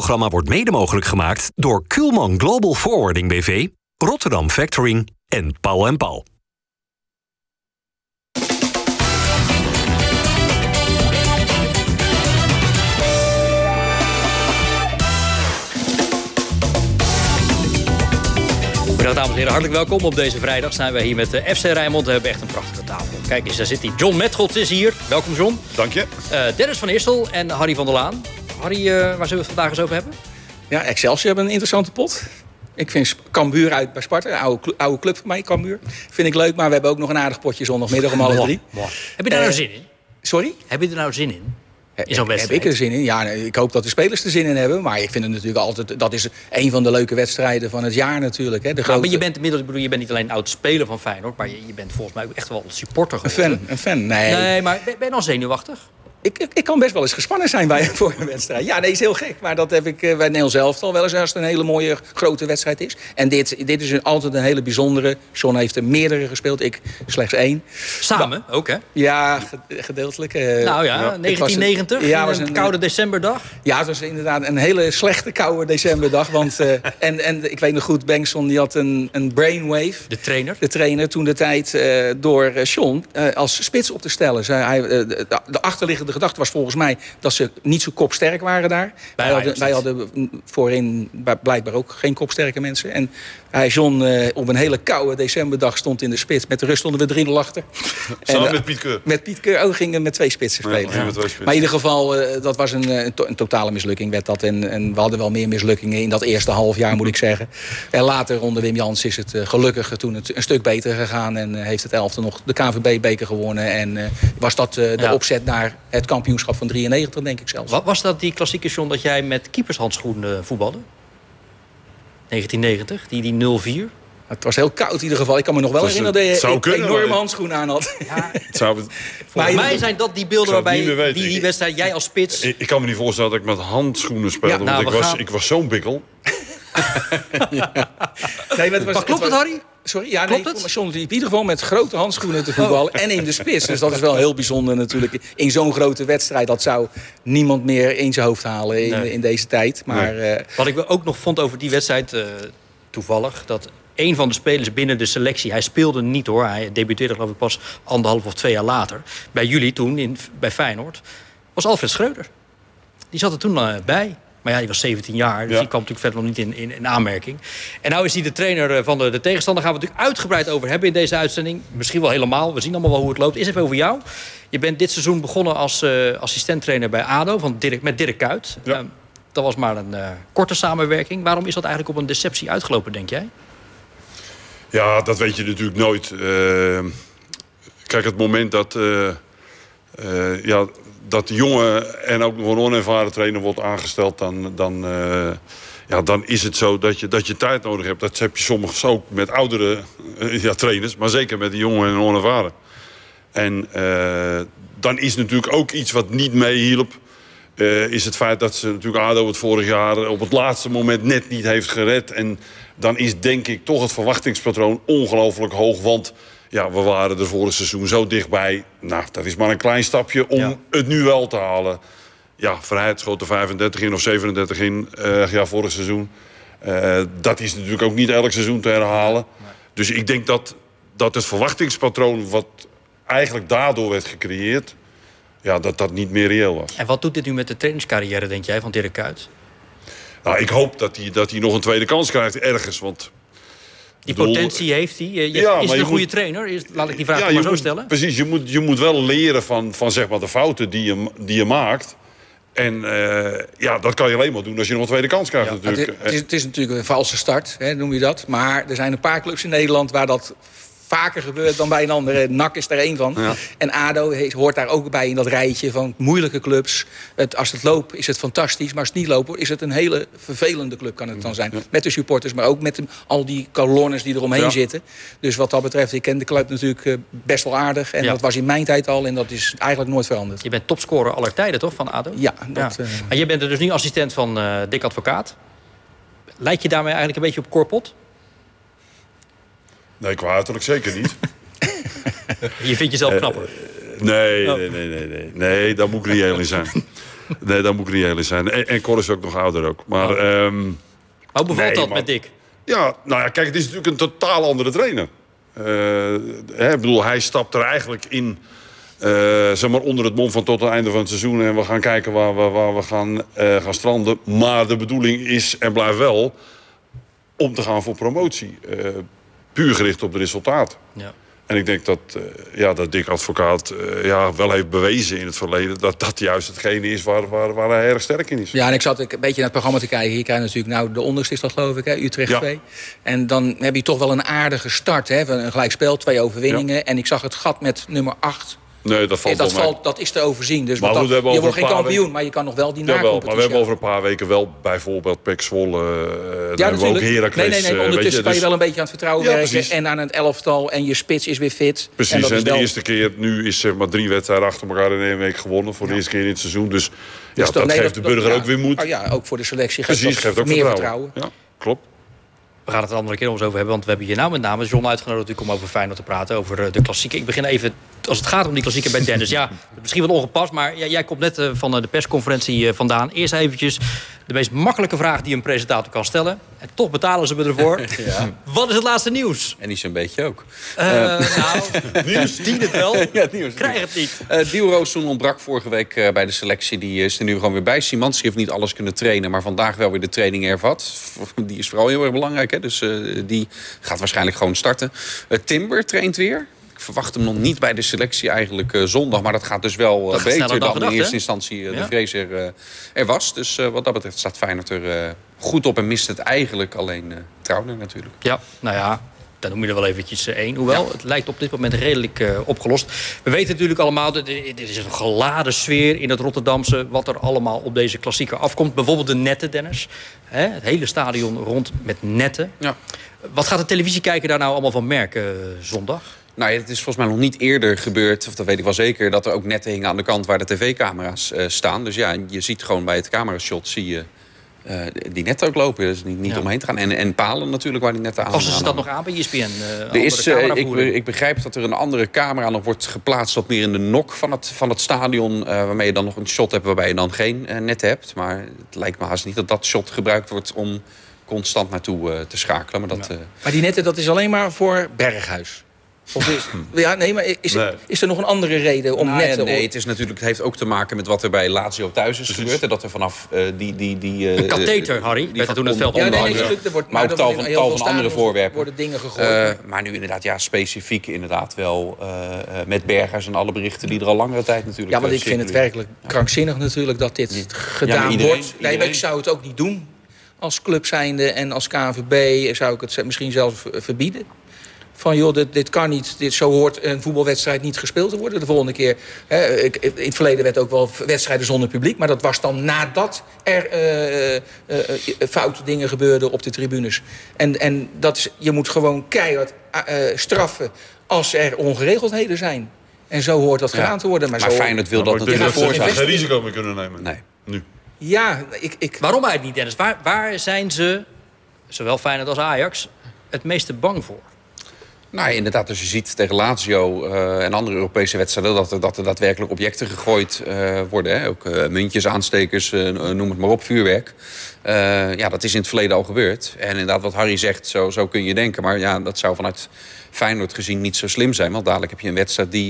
programma wordt mede mogelijk gemaakt door Kuhlman Global Forwarding BV, Rotterdam Factoring en Paul en Paul. Goedendag dames en heren, hartelijk welkom. Op deze vrijdag zijn wij hier met de FC Rijnmond. We hebben echt een prachtige tafel. Kijk eens, daar zit hij. John Metgold is hier. Welkom John. Dank je. Uh, Dennis van Eersel en Harry van der Laan. Harry, uh, waar zullen we het vandaag eens over hebben? Ja, Excelsior hebben een interessante pot. Ik vind Cambuur uit bij Sparta, oude, oude club van mij, Cambuur. Vind ik leuk, maar we hebben ook nog een aardig potje zondagmiddag om half drie. Heb je daar nou zin in? Sorry? Heb je er nou zin in? In zo'n wedstrijd? Heb ik er zin in? Ja, ik hoop dat de spelers er zin in hebben. Maar ik vind het natuurlijk altijd... Dat is een van de leuke wedstrijden van het jaar natuurlijk. Hè. De grote... maar je bent inmiddels... Ik bedoel, je bent niet alleen oud-speler van Feyenoord... maar je, je, bent volgens mij ook echt wel supporter geworden. Een fan, een fan. Nee. Nee, maar ben, ben je dan zenuwachtig? Ik, ik, ik, kan best wel eens gespannen zijn bij, voor een wedstrijd. Ja, nee, is heel gek. Maar dat heb ik uh, bij Nederland zelf al wel eens als het een hele mooie grote wedstrijd is. En dit, dit is een, altijd een hele bijzondere. John heeft er meerdere gespeeld, ik slechts één. Samen ook, hè? Ja, gedeeltelijk. Uh, nou ja, 1990, was, ja, was een, koude decemberdag. Ja, het was inderdaad een hele slechte koude decemberdag. Want, uh, en, en ik weet nog goed, Bengtson die had een, een brainwave. De trainer? De trainer, toen de tijd door John als spits op te stellen. Zei hij, de, de achterliggende gedachte was volgens mij dat ze niet zo kopsterk waren daar. Wij hadden, wij hadden, voorin blijkbaar ook geen kopsterke mensen. En hij, John, uh, op een hele koude decemberdag stond in de spits. Met de rust stonden we drie 0 achter. Samen met Piet Keur? Met Piet Keur. Oh, gingen met twee spitsen spelen. Ja, twee Maar in ieder geval, uh, dat was een, een, to een, totale mislukking. Werd dat. En, en, we hadden wel meer mislukkingen in dat eerste half jaar, moet ik zeggen. En later, onder Wim Jans, is het uh, gelukkig toen het een stuk beter gegaan. En heeft het elfde nog de KVB-beker gewonnen. En was dat de ja. opzet naar het kampioenschap van 93, denk ik zelfs. Wat was dat die klassieke John dat jij met keepershandschoenen voetbalde? 1990, die, die 0-4. Het was heel koud in ieder geval. Ik kan me nog wel herinneren dat je een kunnen, enorme handschoen aan had. Ja. zou het... Voor mij zijn dat die beelden waarbij die, die wedstrijd, jij als spits... Ik, ik, kan me niet voorstellen dat ik met handschoenen speelde. Ja, nou, want ik, was, ik was zo'n bikkel. ja. nee, maar, het was, maar klopt het, was... Harry? Sorry, ja, Klopt nee, John liep in ieder geval met grote handschoenen te voetballen. Oh. En in de spits. Dus dat is wel heel bijzonder natuurlijk. In zo'n grote wedstrijd, dat zou niemand meer in zijn hoofd halen in, nee. in deze tijd. Maar, nee. uh, Wat ik ook nog vond over die wedstrijd, uh, toevallig... dat een van de spelers binnen de selectie... hij speelde niet hoor, hij debuteerde geloof ik pas anderhalf of twee jaar later... bij jullie toen, in, bij Feyenoord, was Alfred Schreuder. Die zat er toen uh, bij. Maar ja, hij was 17 jaar, dus ja. die kwam natuurlijk verder nog niet in, in, in, aanmerking. En nou is hij de trainer van de, de tegenstander. Daar gaan we het natuurlijk uitgebreid over hebben in deze uitzending. Misschien wel helemaal, we zien allemaal wel hoe het loopt. Is even over jou. Je bent dit seizoen begonnen als uh, assistenttrainer bij ADO van Dirk, met Dirk Kuyt. Ja. Uh, dat was maar een uh, korte samenwerking. Waarom is dat eigenlijk op een deceptie uitgelopen, denk jij? Ja, dat weet je natuurlijk nooit. kijk, het moment dat... ja, dat de jonge en ook nog een onervaren trainer wordt aangesteld... dan, dan, uh, ja, dan is het zo dat je, dat je tijd nodig hebt. Dat heb je soms ook met oudere uh, ja, trainers, maar zeker met de jonge en onervaren. En uh, dan is natuurlijk ook iets wat niet meehielp... is het feit dat ze natuurlijk ADO het vorig jaar op het laatste moment net niet heeft gered. En dan is denk ik toch het verwachtingspatroon ongelooflijk hoog. Want ja, we waren er vorig seizoen zo dichtbij. Nou, dat is maar een klein stapje om ja. het nu wel te halen. Ja, Vrijheid schoot er 35 in of 37 in uh, ja, vorig seizoen. Uh, dat is natuurlijk ook niet elk seizoen te herhalen. Nee. Dus ik denk dat, dat het verwachtingspatroon... wat eigenlijk daardoor werd gecreëerd... Ja, dat dat niet meer reëel was. En wat doet dit nu met de trainingscarrière, denk jij, van Dirk Kuyt? Nou, ik hoop dat hij, dat hij nog een tweede kans krijgt ergens. Want die bedoel, potentie heeft hij. Je, ja, is het een goede moet, trainer? Is, laat ik die vraag ja, maar zo moet, stellen. Precies, je moet, je moet wel leren van, van zeg maar de fouten die je, die je maakt. En uh, ja, dat kan je alleen maar doen als je nog een tweede kans krijgt. Ja, natuurlijk. Het, is, het, is, het is natuurlijk een valse start, hè, noem je dat. Maar er zijn een paar clubs in Nederland waar dat vaker gebeurt dan bij een andere. NAC is er één van. Ja. En ADO hoort daar ook bij in dat rijtje van moeilijke clubs. Het, als het loopt is het fantastisch, maar als het niet loopt is het een hele vervelende club kan het dan zijn. Ja. Met de supporters, maar ook met de, al die kolonnes die eromheen ja. zitten. Dus wat dat betreft, ik ken de club natuurlijk uh, best wel aardig. En dat was in mijn tijd al en dat is eigenlijk nooit veranderd. Je bent topscorer aller tijden toch van ADO? Ja. Dat, uh... Maar je bent er dus nu assistent van uh, Dick Advocaat. Lijkt je daarmee eigenlijk een beetje op Corpot? Nee, qua uiterlijk zeker niet. je vindt jezelf knapper? Uh, nee, oh. nee, nee, nee, nee. Nee, daar moet ik reëel in zijn. nee, daar moet ik niet eerlijk zijn. En, en Cor is ook nog ouder ook. Maar, Oh. ehm, Hoe bevalt Nee, dat maar- met Dick? ja, nou ja, kijk, het is natuurlijk een totaal andere trainer. Eh, hè, ik bedoel, hij stapt er eigenlijk in... eh, zeg maar onder het mom van tot het einde van het seizoen. En we gaan kijken waar we, waar we gaan, eh, gaan stranden. Maar de bedoeling is en blijft wel om te gaan voor promotie. Eh, puur gericht op het resultaat. Ja. En ik denk dat, eh, ja, dat Dick Advocaat eh, ja, wel heeft bewezen in het verleden... dat dat juist hetgene is waar, waar, waar hij erg sterk in is. Ja, en ik zat een beetje naar het programma te kijken. Hier krijg je natuurlijk, nou, de onderste is dat geloof ik, hè, Utrecht Ja. 2. En dan heb je toch wel een aardige start. Hè, een gelijkspel, twee overwinningen. En ik zag het gat met nummer 8. Nee, dat valt dat, valt, dat is te overzien. Dus Maar dat- je wordt geen kampioen, weken- maar je kan nog wel die nacompetitie maar we hebben over een paar weken wel bijvoorbeeld Pek Zwolle. eh, dan Ja, hebben we ook natuurlijk. Heracles. Nee, nee, nee. eh, maar ondertussen kan je dus- wel een beetje aan het vertrouwen Ja, werken. precies. En aan het elftal. En je spits is weer fit. Precies, en en, dat is de wel- eerste keer nu is zeg maar drie wedstrijden achter elkaar in één week gewonnen. Voor de eerste keer in het seizoen. Dus ja, Dus dat, nee, geeft de burger ja. ook weer moed. Oh ja, ook voor de selectie geeft Precies, dat geeft ook meer vertrouwen. Ja, klopt. We gaan het een andere keer nog eens over hebben. Want we hebben hier nou met name John uitgenodigd natuurlijk om over Feyenoord te praten. Over eh, de klassieke. Ik begin even, als het gaat om die klassieke bij Dennis. Ja, misschien wat ongepast, maar ja, jij komt net eh, van eh, de persconferentie eh, vandaan. Eerst eventjes de meest makkelijke vraag die een presentator kan stellen. En toch betalen ze me ervoor. Wat is het laatste nieuws? En die is een beetje ook. Eh, nou, nieuws dient het wel. Ja, nieuws. Krijg het niet. Uh, Diel ontbrak vorige week eh, bij de selectie. Die is er nu gewoon weer bij. Simanski heeft niet alles kunnen trainen, maar vandaag wel weer de training ervat. Die is vooral heel erg belangrijk. Hè? Dus eh, die gaat waarschijnlijk gewoon starten. Eh, Timber traint weer. Ik verwacht hem nog niet bij de selectie eigenlijk eh, zondag. Maar dat gaat dus wel eh, Dat beter dan, dan gedacht, in eerste hè? instantie eh, Ja. de vrees er, er was. Dus wat dat betreft staat Feyenoord er goed op. En mist het eigenlijk alleen uh, Trouwner natuurlijk. Ja, nou ja, dan noem je er wel eventjes één. Hoewel, het lijkt op dit moment redelijk uh, opgelost. We weten natuurlijk allemaal, dit is een geladen sfeer in het Rotterdamse... wat er allemaal op deze klassieker afkomt. Bijvoorbeeld de netten, Dennis. Hè, het hele stadion rond met netten. Ja. Wat gaat de televisiekijker daar nou allemaal van merken uh, zondag? Nou ja, het is volgens mij nog niet eerder gebeurd, of dat weet ik wel zeker... dat er ook netten hingen aan de kant waar de tv-camera's uh, staan. Dus ja, je ziet gewoon bij het camerashot... zie je uh, die netten ook lopen. Dus niet, niet ja. omheen te gaan. En, en palen natuurlijk waar die netten aan Passen ze dat nog aan bij ESPN? Uh, er is, ik, ik, begrijp dat er een andere camera nog wordt geplaatst... wat meer in de nok van het, van het stadion... Waarmee je dan nog een shot hebt waarbij je dan geen net hebt. Maar het lijkt me haast niet dat dat shot gebruikt wordt... om constant naartoe te schakelen. Maar, dat, ja. maar die netten, dat is alleen maar voor Berghuis? Of is, ja, nee, maar is, nee. is er nog een andere reden om nou, netten? Ja, nee, het, is natuurlijk, het heeft ook te maken met wat er bij Lazio thuis is gebeurd. En dat er vanaf uh, die... die, die uh, een katheter, Harry, die werd toen het veld ja, nee, nee, er wordt, Maar ook tal van, tal van andere voorwerpen. worden dingen gegooid. Uh, maar nu inderdaad, ja, specifiek inderdaad wel uh, met Bergers en alle berichten die er al langere tijd natuurlijk... Ja, want ik vind het werkelijk krankzinnig natuurlijk dat dit ja. gedaan iedereen, wordt. Nee, maar ik zou het ook niet doen als club zijnde en als KNVB zou ik het misschien zelfs verbieden van joh, dit, dit kan niet, dit, zo hoort een voetbalwedstrijd niet gespeeld te worden de volgende keer. Hè, in het verleden werd ook wel wedstrijden zonder publiek, maar dat was dan nadat er uh, uh, uh, foute dingen gebeurden op de tribunes. En, en dat is, je moet gewoon keihard straffen als er ongeregeldheden zijn. En zo hoort dat gedaan ja. te worden. Maar, maar zo... Feyenoord wil dat natuurlijk voor zijn. geen risico meer kunnen nemen. Nee. Nu. Ja, ik, ik... Waarom eigenlijk niet, Dennis? Waar, waar zijn ze, zowel Feyenoord als Ajax, het meeste bang voor? Nou, inderdaad, als je ziet tegen Lazio uh, en andere Europese wedstrijden... dat er, dat er daadwerkelijk objecten gegooid uh, worden. Hè? Ook uh, muntjes, aanstekers, noem het maar op, vuurwerk. ja, dat is in het verleden al gebeurd. En inderdaad, wat Harry zegt, zo, zo kun je denken. Maar ja, dat zou vanuit Feyenoord gezien niet zo slim zijn. Want dadelijk heb je een wedstrijd die...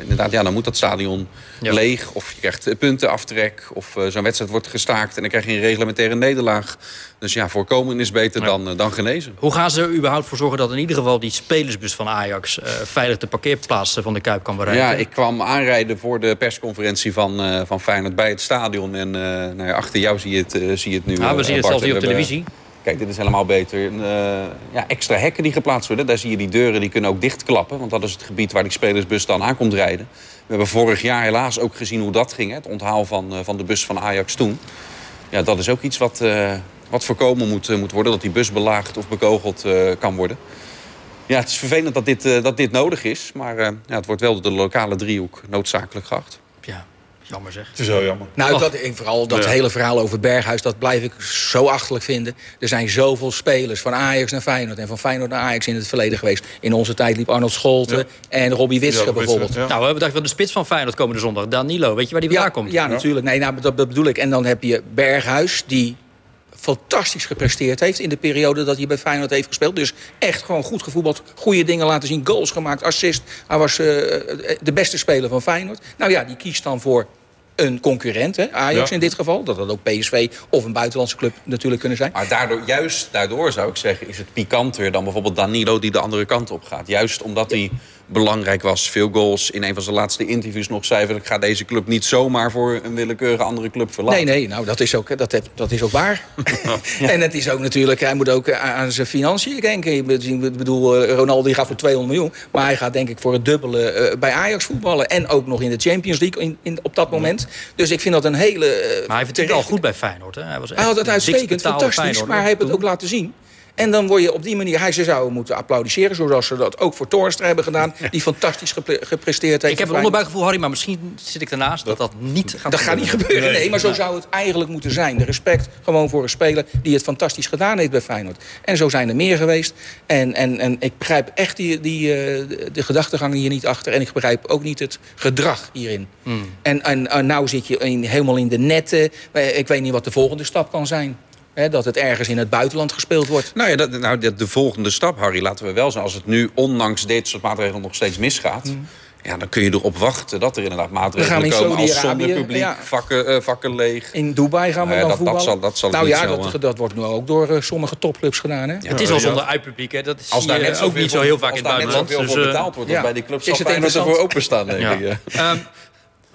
inderdaad, ja, dan moet dat stadion ja. leeg. Of je krijgt puntenaftrek. Of zo'n wedstrijd wordt gestaakt en dan krijg je een reglementaire nederlaag. Dus ja, voorkomen is beter ja. dan, dan genezen. Hoe gaan ze er überhaupt voor zorgen dat in ieder geval die spelersbus van Ajax veilig de parkeerplaats van de Kuip kan bereiken? Ja, ik kwam aanrijden voor de persconferentie van, van Feyenoord bij het stadion. En nou ja, achter jou zie je het, zie je het nu. Ah, we zien het zelfs hier op televisie. Kijk, dit is helemaal beter. ja, extra hekken die geplaatst worden. Daar zie je die deuren, die kunnen ook dichtklappen. Want dat is het gebied waar die spelersbus dan aan komt rijden. We hebben vorig jaar helaas ook gezien hoe dat ging. Hè? Het onthaal van, van de bus van Ajax toen. Ja, dat is ook iets wat wat voorkomen moet, moet worden. Dat die bus belaagd of bekogeld kan worden. Ja, het is vervelend dat dit, dat dit nodig is. Maar ja, het wordt wel door de lokale driehoek noodzakelijk geacht. Ja. Jammer zeg. Het is heel jammer. Nou, Och. dat, en vooral dat Ja. hele verhaal over Berghuis, dat blijf ik zo achterlijk vinden. Er zijn zoveel spelers van Ajax naar Feyenoord en van Feyenoord naar Ajax in het verleden geweest. In onze tijd liep Arnold Scholten Ja. en Robbie Witsche Ja, bijvoorbeeld. Ja. Nou, we hebben dacht van de spits van Feyenoord komende zondag. Danilo, weet je waar die vandaan Ja, komt? ja, natuurlijk. Nee, nou, dat bedoel ik. En dan heb je Berghuis, die fantastisch gepresteerd heeft in de periode dat hij bij Feyenoord heeft gespeeld. Dus echt gewoon goed gevoetbald, goede dingen laten zien, goals gemaakt, assist. Hij was eh, de beste speler van Feyenoord. Nou ja, die kiest dan voor een concurrent, hè? Ajax Ja. in dit geval. Dat had ook PSV of een buitenlandse club natuurlijk kunnen zijn. Maar daardoor, juist daardoor zou ik zeggen, is het pikanter dan bijvoorbeeld Danilo die de andere kant op gaat. Juist omdat hij belangrijk was, veel goals. In een van zijn laatste interviews nog zei van ik ga deze club niet zomaar voor een willekeurige andere club verlaten. Nee, nee, nou dat is ook, dat, dat is ook waar. En het is ook natuurlijk, hij moet ook aan aan zijn financiën denken. Ik bedoel, eh, Ronaldo die gaat voor 200 miljoen. Maar hij gaat denk ik voor het dubbele eh, bij Ajax voetballen. En ook nog in de Champions League in, in, op dat moment. Dus ik vind dat een hele... eh, Maar hij verdient al goed bij Feyenoord. Hè? Hij, was echt Hij had het uitstekend, fantastisch. Maar hij heeft het ook laten zien. En dan word je op die manier... Hij ze zou moeten applaudisseren, zoals ze dat ook voor Toornstra hebben gedaan. Die fantastisch gepre- gepresteerd heeft. Ik heb een onderbuikgevoel, Harry, maar misschien zit ik ernaast dat dat niet gaat Dat gaat niet gebeuren, nee. Maar zo zou het eigenlijk moeten zijn. De respect gewoon voor een speler die het fantastisch gedaan heeft bij Feyenoord. En zo zijn er meer geweest. En, en, en ik begrijp echt die, die, eh, de, gedachtegang hier niet achter. En ik begrijp ook niet het gedrag hierin. En, en, en nou zit je in, helemaal in de netten. Eh, Ik weet niet wat de volgende stap kan zijn. Hè, dat het ergens in het buitenland gespeeld wordt. Nou ja, dat, nou, de, de volgende stap, Harry, laten we wel zijn. Als het nu, ondanks dit soort maatregelen, nog steeds misgaat... Ja, dan kun je erop wachten dat er inderdaad Mm. gaan maatregelen in komen als zonder publiek, ja. vakken, eh, vakken leeg. In Dubai gaan we Nou ja, dan dat- dat voetballen. zal- dat zal nou niet ja, zo, dat, eh. dat wordt nu ook door eh, sommige topclubs gedaan. Hè? Het is al zonder uitpubliek, hè? dat Als zie daar net ook zoveel niet zo voor- heel vaak als in het daar net buitenland. zoveel Dus, voor eh, betaald wordt ja. als bij die clubs, Is zal het interessant? ervoor openstaan, denk Ja. ik.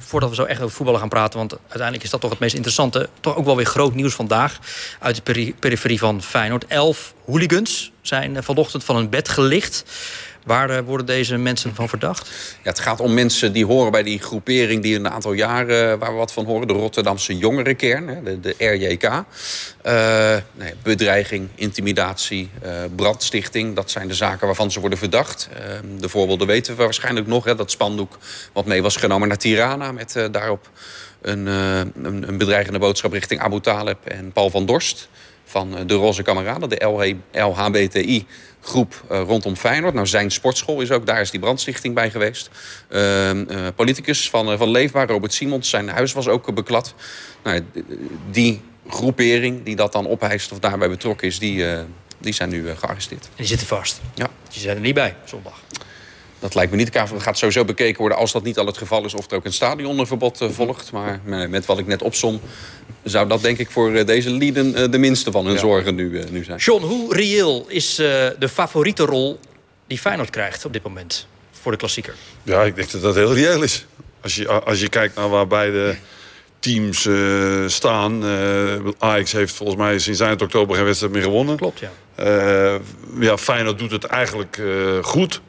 Voordat we zo echt over voetballen gaan praten, want uiteindelijk is dat toch het meest interessante. Toch ook wel weer groot nieuws vandaag uit de peri- periferie van Feyenoord. Elf hooligans zijn eh, vanochtend van hun bed gelicht. Waar eh, worden deze mensen van verdacht? Ja, het gaat om mensen die horen bij die groepering die een aantal jaren eh, waar we wat van horen. De Rotterdamse jongerenkern, de, de RJK. Eh, nee, bedreiging, intimidatie, eh, brandstichting. Dat zijn de zaken waarvan ze worden verdacht. Eh, de voorbeelden weten we waarschijnlijk nog. Hè, dat spandoek wat mee was genomen naar Tirana. Met daarop een, een, een bedreigende boodschap richting Abu Taleb en Paul van Dorst. Van eh, de Roze Kameraden, de LH LHBTI groep eh, rondom Feyenoord. Nou, zijn sportschool is ook, daar is die brandstichting bij geweest. Ehm, eh, politicus van, van Leefbaar, Robert Simons, zijn huis was ook beklad. Nou, die groepering die dat dan ophijst of daarbij betrokken is, die, die zijn nu gearresteerd. En die zitten vast. Ja. Die zijn er niet bij zondag. Dat lijkt me niet. De KVB gaat sowieso bekeken worden als dat niet al het geval is... of er ook een stadionverbod eh, volgt. Maar met wat ik net opsom... zou dat denk ik voor eh, deze lieden eh, de minste van hun zorgen nu, nu zijn. John, hoe reëel is eh, de favoriete rol die Feyenoord krijgt op dit moment voor de klassieker? Ja, ik denk dat dat heel reëel is. Als je, als je kijkt naar waar beide teams eh, staan. eh, Ajax heeft volgens mij sinds eind oktober geen wedstrijd meer gewonnen. Klopt, ja. Eh, ja, Feyenoord doet het eigenlijk eh, goed.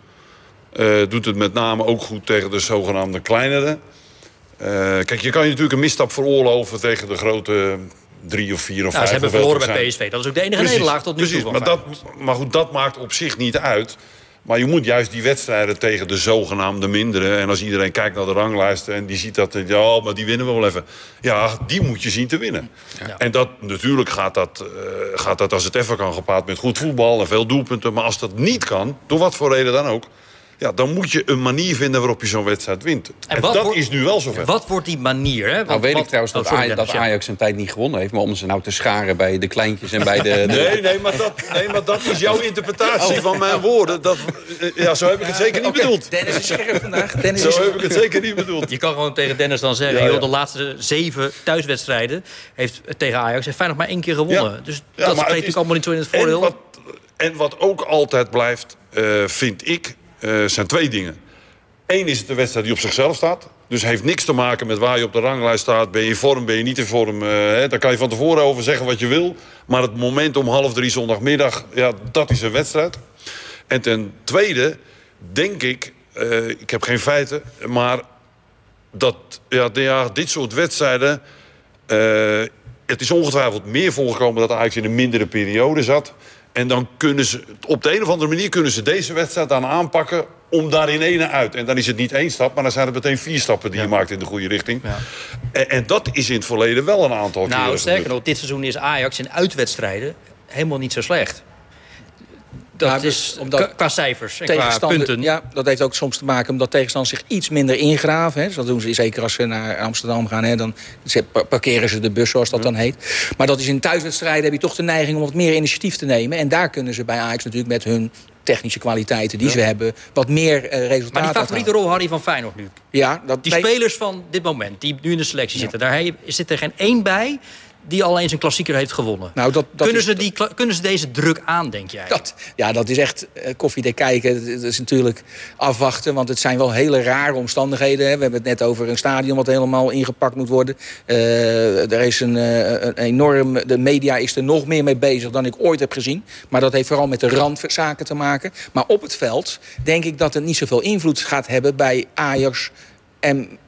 Eh, doet het met name ook goed tegen de zogenaamde kleinere. Eh, kijk, je kan je natuurlijk een misstap veroorloven tegen de grote drie of vier of Nou, vijf. ze hebben verloren bij. PSV. Dat is ook de enige nederlaag tot nu precies, toe. maar, dat, maar goed, dat maakt op zich niet uit. Maar je moet juist die wedstrijden tegen de zogenaamde mindere... en als iedereen kijkt naar de ranglijsten en die ziet dat... ja, maar die winnen we wel even. Ja, die moet je zien te winnen. Ja. En dat, natuurlijk gaat dat, eh, gaat dat als het even kan gepaard met goed voetbal... en veel doelpunten. Maar als dat niet kan, door wat voor reden dan ook... Ja, dan moet je een manier vinden waarop je zo'n wedstrijd wint. En, dat wordt- is nu wel zover. Wat wordt die manier? Hè? Want Nou weet wat- ik trouwens Oh, dat, sorry, Aj- dat Dennis, ja. Ajax een tijd niet gewonnen heeft. Maar om ze nou te scharen bij de kleintjes en bij de... de- Nee, nee maar, dat, nee, maar dat is jouw interpretatie Oh. van mijn woorden. Dat, eh, ja, zo heb ik het zeker niet bedoeld. Dennis is scherp vandaag. Dennis is Zo heb ik het zeker niet bedoeld. Je kan gewoon tegen Dennis dan zeggen... Ja, ja. Joh, de laatste zeven thuiswedstrijden heeft tegen Ajax... heeft Feyenoord maar één keer gewonnen. Ja. Dus Ja, dat spreekt natuurlijk allemaal niet zo in het En voordeel. wat, en wat ook altijd blijft, eh, vind ik, eh, zijn twee dingen. Eén is het de wedstrijd die op zichzelf staat. Dus heeft niks te maken met waar je op de ranglijst staat. Ben je in vorm, ben je niet in vorm. eh, hè, daar kan je van tevoren over zeggen wat je wil. Maar het moment om half drie zondagmiddag, ja, dat is een wedstrijd. En ten tweede denk ik, eh, ik heb geen feiten... maar dat ja, ja, dit soort wedstrijden... het is ongetwijfeld meer voorgekomen dat Ajax in een mindere periode zat. En dan kunnen ze, op de een of andere manier kunnen ze deze wedstrijd dan aanpakken om daar in ene uit. En dan is het niet één stap, maar dan zijn het meteen vier stappen die je maakt in de goede richting. Ja. En, en dat is in het verleden wel een aantal Nou, keren sterker gebeurd. nog, dit seizoen is Ajax in uitwedstrijden helemaal niet zo slecht. Dat is dus omdat qua, cijfers en qua punten. ja, dat heeft ook soms te maken omdat tegenstanders zich iets minder ingraven. Hè. Dus dat doen ze zeker als ze naar Amsterdam gaan. Hè, dan parkeren ze de bus, zoals dat dan heet. Maar dat is in thuiswedstrijden heb je toch de neiging om wat meer initiatief te nemen. En daar kunnen ze bij Ajax natuurlijk met hun technische kwaliteiten die ze hebben... wat meer eh, resultaten Maar die favoriete rol, Harry, van Feyenoord nu. Ja, dat Die spelers van dit moment, die nu in de selectie zitten... daar zit er geen één bij die al eens een klassieker heeft gewonnen. Nou, dat, dat kunnen, is- ze die, kunnen ze deze druk aan, denk jij? Dat, ja, dat is echt eh, koffiedik kijken. Dat is natuurlijk afwachten, want het zijn wel hele rare omstandigheden. Hè. We hebben het net over een stadion wat helemaal ingepakt moet worden. Eh, er is een, eh, een enorm... De media is er nog meer mee bezig dan ik ooit heb gezien. Maar dat heeft vooral met de randzaken te maken. Maar op het veld denk ik dat het niet zoveel invloed gaat hebben bij Ajax... en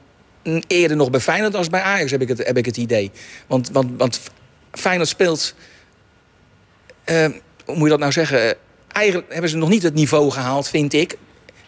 eerder nog bij Feyenoord als bij Ajax, heb ik het, heb ik het idee. Want, want, want Feyenoord speelt eh, hoe moet je dat nou zeggen? Eigenlijk hebben ze nog niet het niveau gehaald, vind ik.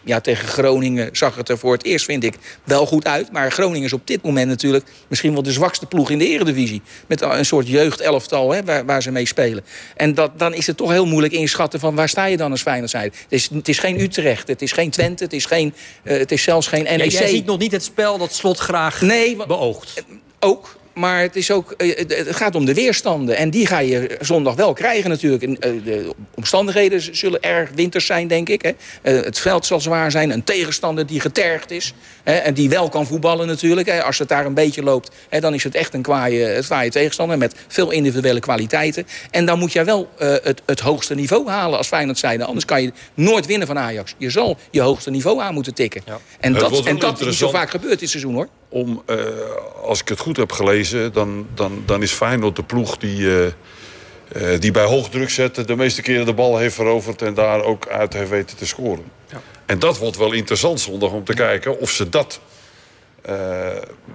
Ja, tegen Groningen zag het er voor het eerst, vind ik, wel goed uit. Maar Groningen is op dit moment natuurlijk misschien wel de zwakste ploeg in de eredivisie. Met een soort jeugdelftal hè, waar, waar ze mee spelen. En dat, dan is het toch heel moeilijk inschatten van waar sta je dan als Feyenoord zijn. Het is, het is geen Utrecht, het is geen Twente, het is, geen, eh, het is zelfs geen Ja, NEC. jij ziet nog niet het spel dat Slot graag Nee, beoogt. ook. Maar het, is ook, eh, het gaat om de weerstanden. En die ga je zondag wel krijgen natuurlijk. En, eh, De omstandigheden zullen erg winters zijn, denk ik. Hè. Eh, Het veld zal zwaar zijn. Een tegenstander die getergd is. Hè, En die wel kan voetballen natuurlijk. hè. Als het daar een beetje loopt, hè, dan is het echt een kwaaie, tegenstander. Met veel individuele kwaliteiten. En dan moet jij wel eh, het, het hoogste niveau halen als Feyenoord zijde. Anders kan je nooit winnen van Ajax. Je zal je hoogste niveau aan moeten tikken. Ja. En dat, en dat is niet zo vaak gebeurd dit seizoen, hoor. Om, eh, als ik het goed heb gelezen, dan, dan, dan is Feyenoord de ploeg die, eh, eh, die bij hoog druk zetten... de meeste keren de bal heeft veroverd en daar ook uit heeft weten te scoren. En dat wordt wel interessant zondag om te kijken of ze dat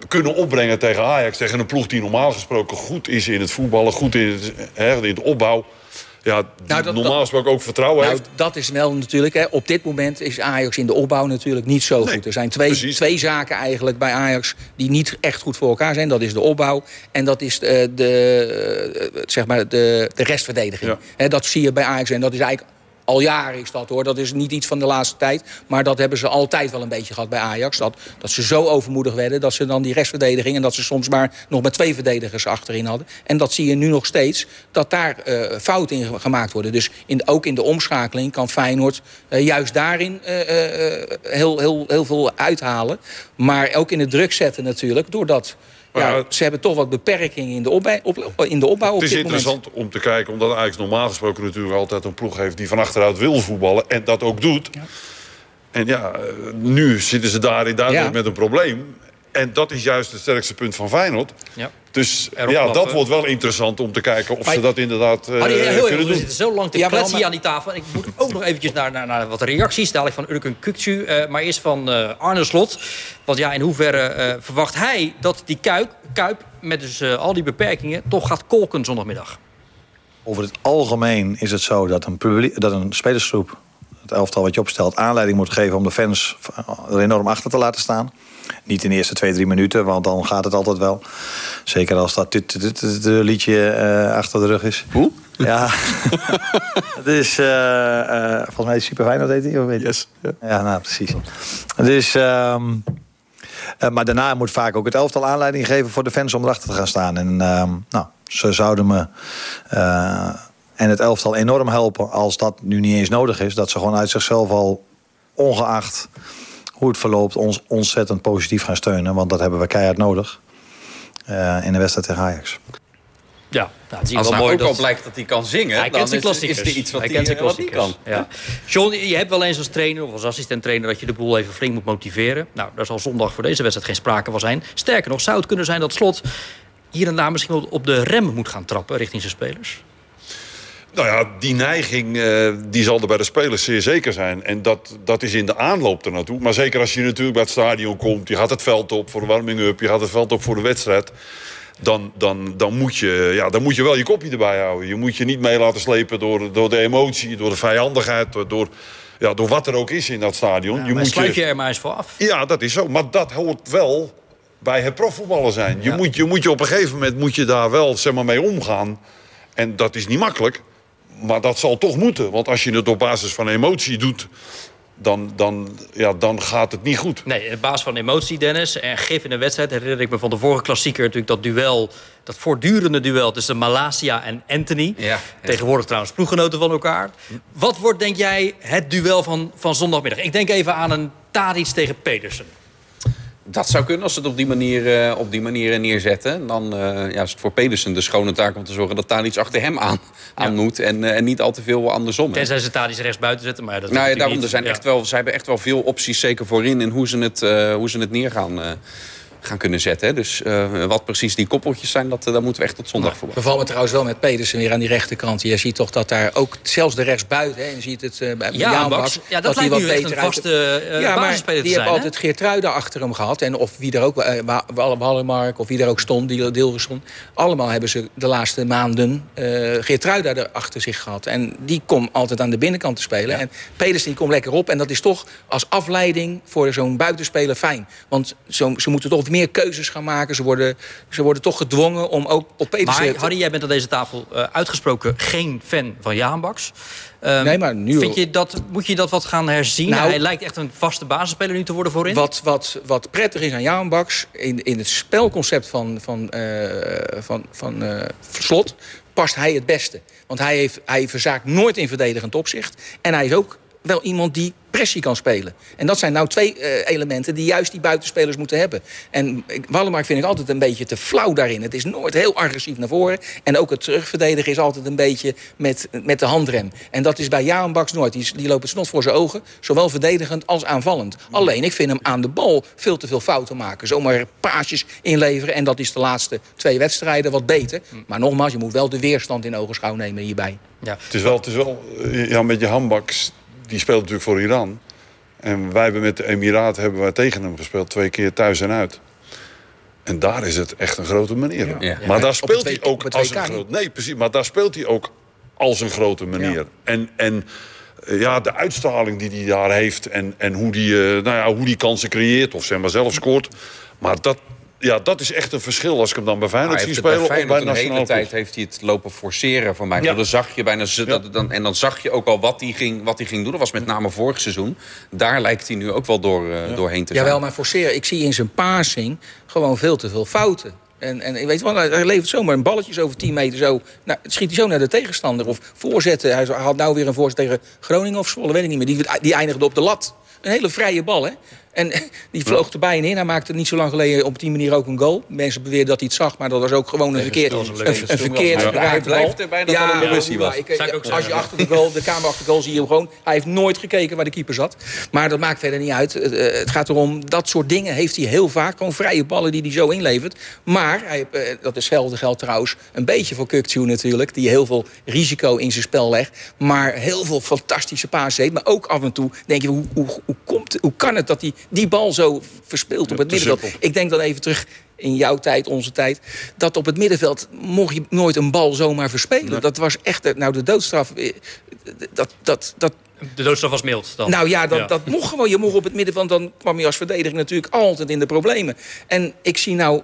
kunnen opbrengen tegen Ajax. Tegen een ploeg die normaal gesproken goed is in het voetballen, goed in, het, hè, in de opbouw. Ja, Nou, dat- normaal gesproken ook vertrouwen Nou, heeft. dat is wel natuurlijk. Hè. Op dit moment is Ajax in de opbouw natuurlijk niet zo Nee, goed. Er zijn twee, precies. twee zaken eigenlijk bij Ajax die niet echt goed voor elkaar zijn. Dat is de opbouw en dat is eh, de, eh, zeg maar de, de restverdediging. Ja. Dat zie je bij Ajax en dat is eigenlijk al jaren is dat hoor. Dat is niet iets van de laatste tijd. Maar dat hebben ze altijd wel een beetje gehad bij Ajax. Dat, dat ze zo overmoedig werden dat ze dan die restverdediging... en dat ze soms maar nog met twee verdedigers achterin hadden. En dat zie je nu nog steeds, dat daar eh fouten in gemaakt worden. Dus in, ook in de omschakeling kan Feyenoord eh, juist daarin eh, heel, heel, heel veel uithalen. Maar ook in het druk zetten natuurlijk, doordat... Maar- ja, ze hebben toch wat beperkingen in de opbouw, op, in de opbouw op Het is moment. interessant om te kijken, omdat Ajax normaal gesproken natuurlijk altijd een ploeg heeft die van achteruit wil voetballen en dat ook doet. En ja, eh, nu zitten ze daarin duidelijk Ja. met een probleem. En dat is juist het sterkste punt van Feyenoord. Ja. Dus Erop ja, dat wordt wel interessant om te kijken of Maar- ze dat inderdaad eh, heel kunnen even, we doen. zitten zo lang te Ja, kletsen hier aan die tafel. En ik moet ook nog eventjes naar, naar, naar wat reacties. Dadelijk van Urkun Kukcu. eh, maar eerst van eh, Arne Slot. Want ja, in hoeverre eh, verwacht hij dat die Kuip, Kuip met dus eh, al die beperkingen... toch gaat kolken zondagmiddag? Over het algemeen is het zo dat een, publiek, dat een spelersgroep, het elftal wat je opstelt, aanleiding moet geven om de fans er enorm achter te laten staan. Niet in de eerste twee, drie minuten, want dan gaat het altijd wel. Zeker als dat liedje eh, achter de rug is. Hoe? Ja. het is, eh, eh, volgens mij is Super Feyenoord heet hij, of weet je? Yes. Ja. Ja, nou precies. Dus, eh, maar daarna moet vaak ook het elftal aanleiding geven voor de fans om erachter te gaan staan. En ehm, nou, ze zouden me eh, en het elftal enorm helpen als dat nu niet eens nodig is. Dat ze gewoon uit zichzelf al, ongeacht hoe het verloopt, ons ontzettend positief gaan steunen. Want dat hebben we keihard nodig eh, in de wedstrijd tegen Ajax. Ja, nou, het is Als wel nou mooi ook dat... al blijkt dat hij kan zingen, Hij dan kent zijn is, klassiekers. is er iets wat hij hij, kent zijn eh, wat hij klassiekers. kan. Ja. John, je hebt wel eens als trainer of als assistent-trainer... dat je de boel even flink moet motiveren. Nou, daar zal zondag voor deze wedstrijd geen sprake van zijn. Sterker nog, zou het kunnen zijn dat Slot hier en daar misschien wel op de rem moet gaan trappen... richting zijn spelers? Nou ja, die neiging eh, die zal er bij de spelers zeer zeker zijn. En dat, dat is in de aanloop ernaartoe. Maar zeker als je natuurlijk bij het stadion komt... je gaat het veld op voor de warming-up... je gaat het veld op voor de wedstrijd... dan, dan, dan, moet je, ja, dan moet je wel je kopje erbij houden. Je moet je niet mee laten slepen door, door de emotie, door de vijandigheid, door, door, ja, door wat er ook is in dat stadion. Ja, je maar moet sluit je er maar eens voor af. Ja, dat is zo. Maar dat hoort wel bij het profvoetballen zijn. Je, Ja. moet, je moet je op een gegeven moment moet je daar wel zeg maar, mee omgaan. En dat is niet makkelijk. Maar dat zal toch moeten. Want als je het op basis van emotie doet... dan, dan, ja, dan gaat het niet goed. Nee, in basis van emotie, Dennis. En gif in een wedstrijd herinner ik me van de vorige klassieker... natuurlijk dat duel, dat voortdurende duel tussen Malasia en Anthony. Ja, ja. Tegenwoordig trouwens ploeggenoten van elkaar. Wat wordt, denk jij, het duel van, van zondagmiddag? Ik denk even aan een Tadic tegen Pedersen. Dat zou kunnen als ze het op die manier, eh, op die manier neerzetten. Dan eh, ja, is het voor Pedersen de schone taak om te zorgen dat daar iets achter hem aan, aan moet. En, eh, en niet al te veel andersom. Tenzij ze Tadic rechts buiten zetten. Maar ja, dat Nou ja, daarom, er zijn Ja. echt wel, ze hebben echt wel veel opties, zeker voorin, in hoe ze het, hoe ze het neer gaan, gaan kunnen zetten. hè. Dus eh, wat precies die koppeltjes zijn, dat, eh, daar moeten we echt tot zondag voor wachten. Beval me trouwens wel met Pedersen weer aan die rechterkant. Je ziet toch dat daar ook, zelfs de rechtsbuiten... Hè, en je ziet het eh, bij Ja, Baks. Dat hij lijkt nu echt een beter uit- vaste eh, ja, maar die zijn. hebben hè? altijd Geertruiden achter hem gehad. En of wie er ook, Wallenmark of wie er ook stond, die deel stond. Allemaal hebben ze de laatste maanden eh Geertruida er achter zich gehad. En die komt altijd aan de binnenkant te spelen. En Pedersen die komt lekker op. En dat is toch als afleiding voor zo'n buitenspeler fijn. Want zo, ze moeten toch meer keuzes gaan maken. Ze worden, ze worden toch gedwongen om ook op. Maar te- Harry, jij bent aan deze tafel eh, uitgesproken geen fan van Jaan Baks. Ehm, Nee, maar nu- Vind je dat, moet je dat wat gaan herzien? Nou- Hij lijkt echt een vaste basisspeler nu te worden voorin. Wat, wat, wat prettig is aan Jaan Baks, in, in het spelconcept van, van, eh, van, van eh, Slot, past hij het beste. Want hij, heeft, hij verzaakt nooit in verdedigend opzicht. En hij is ook wel iemand die pressie kan spelen. En dat zijn nou twee eh, elementen die juist die buitenspelers moeten hebben. En Wallenmark vind ik altijd een beetje te flauw daarin. Het is nooit heel agressief naar voren. En ook het terugverdedigen is altijd een beetje met, met de handrem. En dat is bij Jaan Baks nooit. Die, die loopt het snot voor zijn ogen. Zowel verdedigend als aanvallend. Alleen, ik vind hem aan de bal veel te veel fouten maken. Zomaar paasjes inleveren. En dat is de laatste twee wedstrijden wat beter. Maar nogmaals, je moet wel de weerstand in ogenschouw nemen hierbij. Ja. Het is wel, het is wel eh, ja, met je handbaks, die speelt natuurlijk voor Iran. En wij hebben met de Emiraten hebben wij tegen hem gespeeld, twee keer thuis en uit. En daar is het echt een grote manier. Ja. Maar daar speelt hij ook als een groot. Nee, precies. Maar daar speelt hij ook als een grote manier. Ja. En, en eh, ja, de uitstraling die hij daar heeft en, en hoe die, eh, nou ja, hoe die kansen creëert of zeg maar zelf scoort. Maar dat, ja, dat is echt een verschil als ik hem dan bij Hij Feyenoord zie bij spelen bij Feyenoord een hele tijd heeft hij het lopen forceren voor mij. Ja. Dan zag je bijna, ze- dat, dan, en dan zag je ook al wat hij ging, wat hij ging doen. Dat was met name vorig seizoen. Daar lijkt hij nu ook wel door, eh, doorheen te zijn. Jawel, maar forceren. Ik zie in zijn passing gewoon veel te veel fouten. En, en weet je wel, hij levert zomaar een balletje over 10 meter zo. Nou, het schiet hij zo naar de tegenstander. Of voorzetten. Hij had nou weer een voorzet tegen Groningen of Zwolle, weet ik niet meer. Die, die eindigde op de lat. Een hele vrije bal, hè? En die vloog er bijna in. Hij maakte niet zo lang geleden op die manier ook een goal. Mensen beweerden dat hij het zag, maar dat was ook gewoon een, verkeerd, een, verkeerd ja. Hij blijft er bijna dat het een Russie was. ik- als je achter de goal, de kamer achter de goal, zie je hem gewoon. Hij heeft nooit gekeken waar de keeper zat. Maar dat maakt verder niet uit. Het, eh, het gaat erom, dat soort dingen heeft hij heel vaak. Gewoon vrije ballen die hij zo inlevert. Maar, hij, eh, dat hetzelfde geldt trouwens een beetje voor Kukcu natuurlijk. Die heel veel risico in zijn spel legt. Maar heel veel fantastische paas heeft. Maar ook af en toe denk je, hoe, hoe, hoe, komt, hoe kan het dat hij die bal zo verspeelt op het middenveld? simpel. Ik denk dan even terug in jouw tijd, onze tijd... dat op het middenveld mocht je nooit een bal zomaar verspelen. Dat was echt de- nou, de doodstraf. eh, Dat, dat, dat, De doodstraf was mild dan. nou ja, dat, Ja. dat mocht gewoon. Je mocht op het middenveld, dan kwam je als verdediger natuurlijk altijd in de problemen. En ik zie nou,